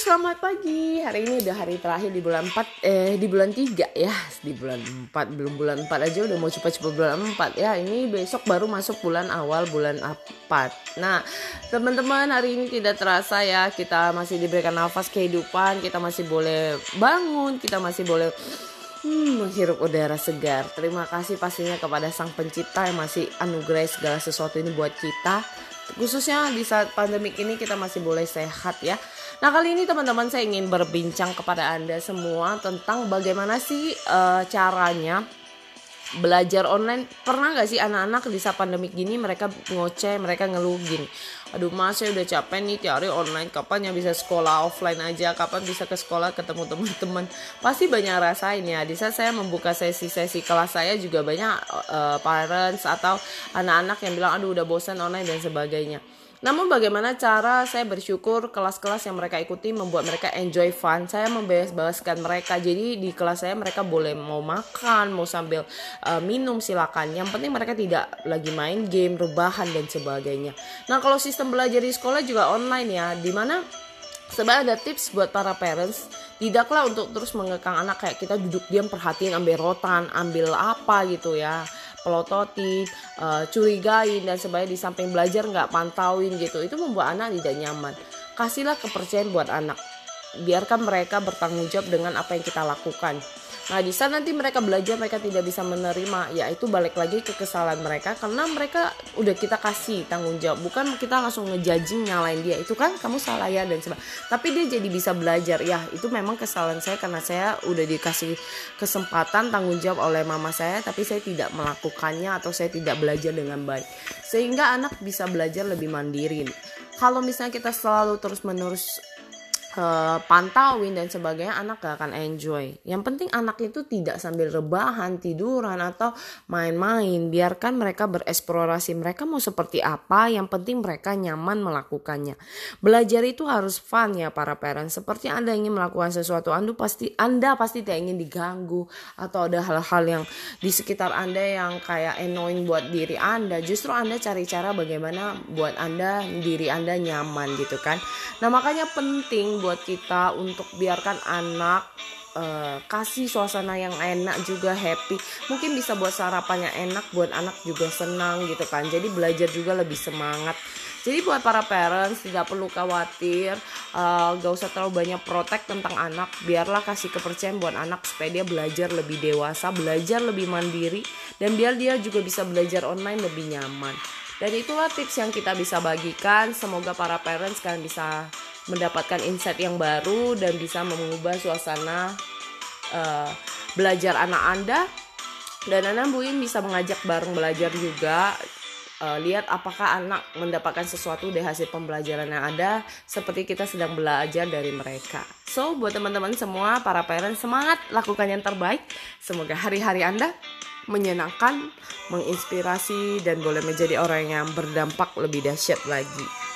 selamat pagi. Hari ini udah hari terakhir di bulan 4 eh di bulan 3 ya. Di bulan 4 belum bulan 4 aja udah mau cepat-cepat bulan 4 ya. Ini besok baru masuk bulan awal bulan 4. Nah, teman-teman hari ini tidak terasa ya kita masih diberikan nafas kehidupan, kita masih boleh bangun, kita masih boleh Hmm, menghirup udara segar. Terima kasih pastinya kepada Sang Pencipta yang masih anugerah segala sesuatu ini buat kita. Khususnya di saat pandemik ini kita masih boleh sehat ya. Nah kali ini teman-teman saya ingin berbincang kepada anda semua tentang bagaimana sih uh, caranya belajar online. Pernah gak sih anak-anak di saat pandemik gini mereka ngoceh mereka ngeluh gini aduh mas saya udah capek nih tiap hari online kapan yang bisa sekolah offline aja kapan bisa ke sekolah ketemu teman-teman? Pasti banyak rasain ya. Di saat saya membuka sesi-sesi kelas saya juga banyak uh, parents atau anak-anak yang bilang aduh udah bosan online dan sebagainya namun bagaimana cara saya bersyukur kelas-kelas yang mereka ikuti membuat mereka enjoy fun. Saya membebaskan mereka. Jadi di kelas saya mereka boleh mau makan, mau sambil uh, minum silakan. Yang penting mereka tidak lagi main game, rebahan dan sebagainya. Nah, kalau sistem belajar di sekolah juga online ya, di mana sebenarnya ada tips buat para parents tidaklah untuk terus mengekang anak kayak kita duduk diam perhatiin ambil rotan ambil apa gitu ya pelototi, uh, curigain dan sebagainya di samping belajar nggak pantauin gitu. Itu membuat anak tidak nyaman. Kasihlah kepercayaan buat anak biarkan mereka bertanggung jawab dengan apa yang kita lakukan Nah, di saat nanti mereka belajar mereka tidak bisa menerima, ya itu balik lagi ke kesalahan mereka karena mereka udah kita kasih tanggung jawab, bukan kita langsung ngejajing nyalain dia. Itu kan kamu salah ya dan sebagainya. Tapi dia jadi bisa belajar. Ya, itu memang kesalahan saya karena saya udah dikasih kesempatan tanggung jawab oleh mama saya tapi saya tidak melakukannya atau saya tidak belajar dengan baik. Sehingga anak bisa belajar lebih mandiri. Kalau misalnya kita selalu terus-menerus uh, pantauin dan sebagainya anak gak akan enjoy. Yang penting anak itu tidak sambil rebahan tiduran atau main-main. Biarkan mereka bereksplorasi mereka mau seperti apa yang penting mereka nyaman melakukannya. Belajar itu harus fun ya para parents. Seperti anda ingin melakukan sesuatu anda pasti anda pasti tidak ingin diganggu atau ada hal-hal yang di sekitar anda yang kayak annoying buat diri anda. Justru anda cari cara bagaimana buat anda diri anda nyaman gitu kan. Nah makanya penting buat kita untuk biarkan anak uh, kasih suasana yang enak juga happy. Mungkin bisa buat sarapannya enak buat anak juga senang gitu kan. Jadi belajar juga lebih semangat. Jadi buat para parents tidak perlu khawatir uh, gak usah terlalu banyak protek tentang anak. Biarlah kasih kepercayaan buat anak supaya dia belajar lebih dewasa belajar lebih mandiri dan biar dia juga bisa belajar online lebih nyaman. Dan itulah tips yang kita bisa bagikan. Semoga para parents kalian bisa mendapatkan insight yang baru dan bisa mengubah suasana uh, belajar anak Anda. Dan Anda mungkin bisa mengajak bareng belajar juga uh, lihat apakah anak mendapatkan sesuatu dari hasil pembelajaran yang ada seperti kita sedang belajar dari mereka. So, buat teman-teman semua, para parents semangat lakukan yang terbaik. Semoga hari-hari Anda menyenangkan, menginspirasi dan boleh menjadi orang yang berdampak lebih dahsyat lagi.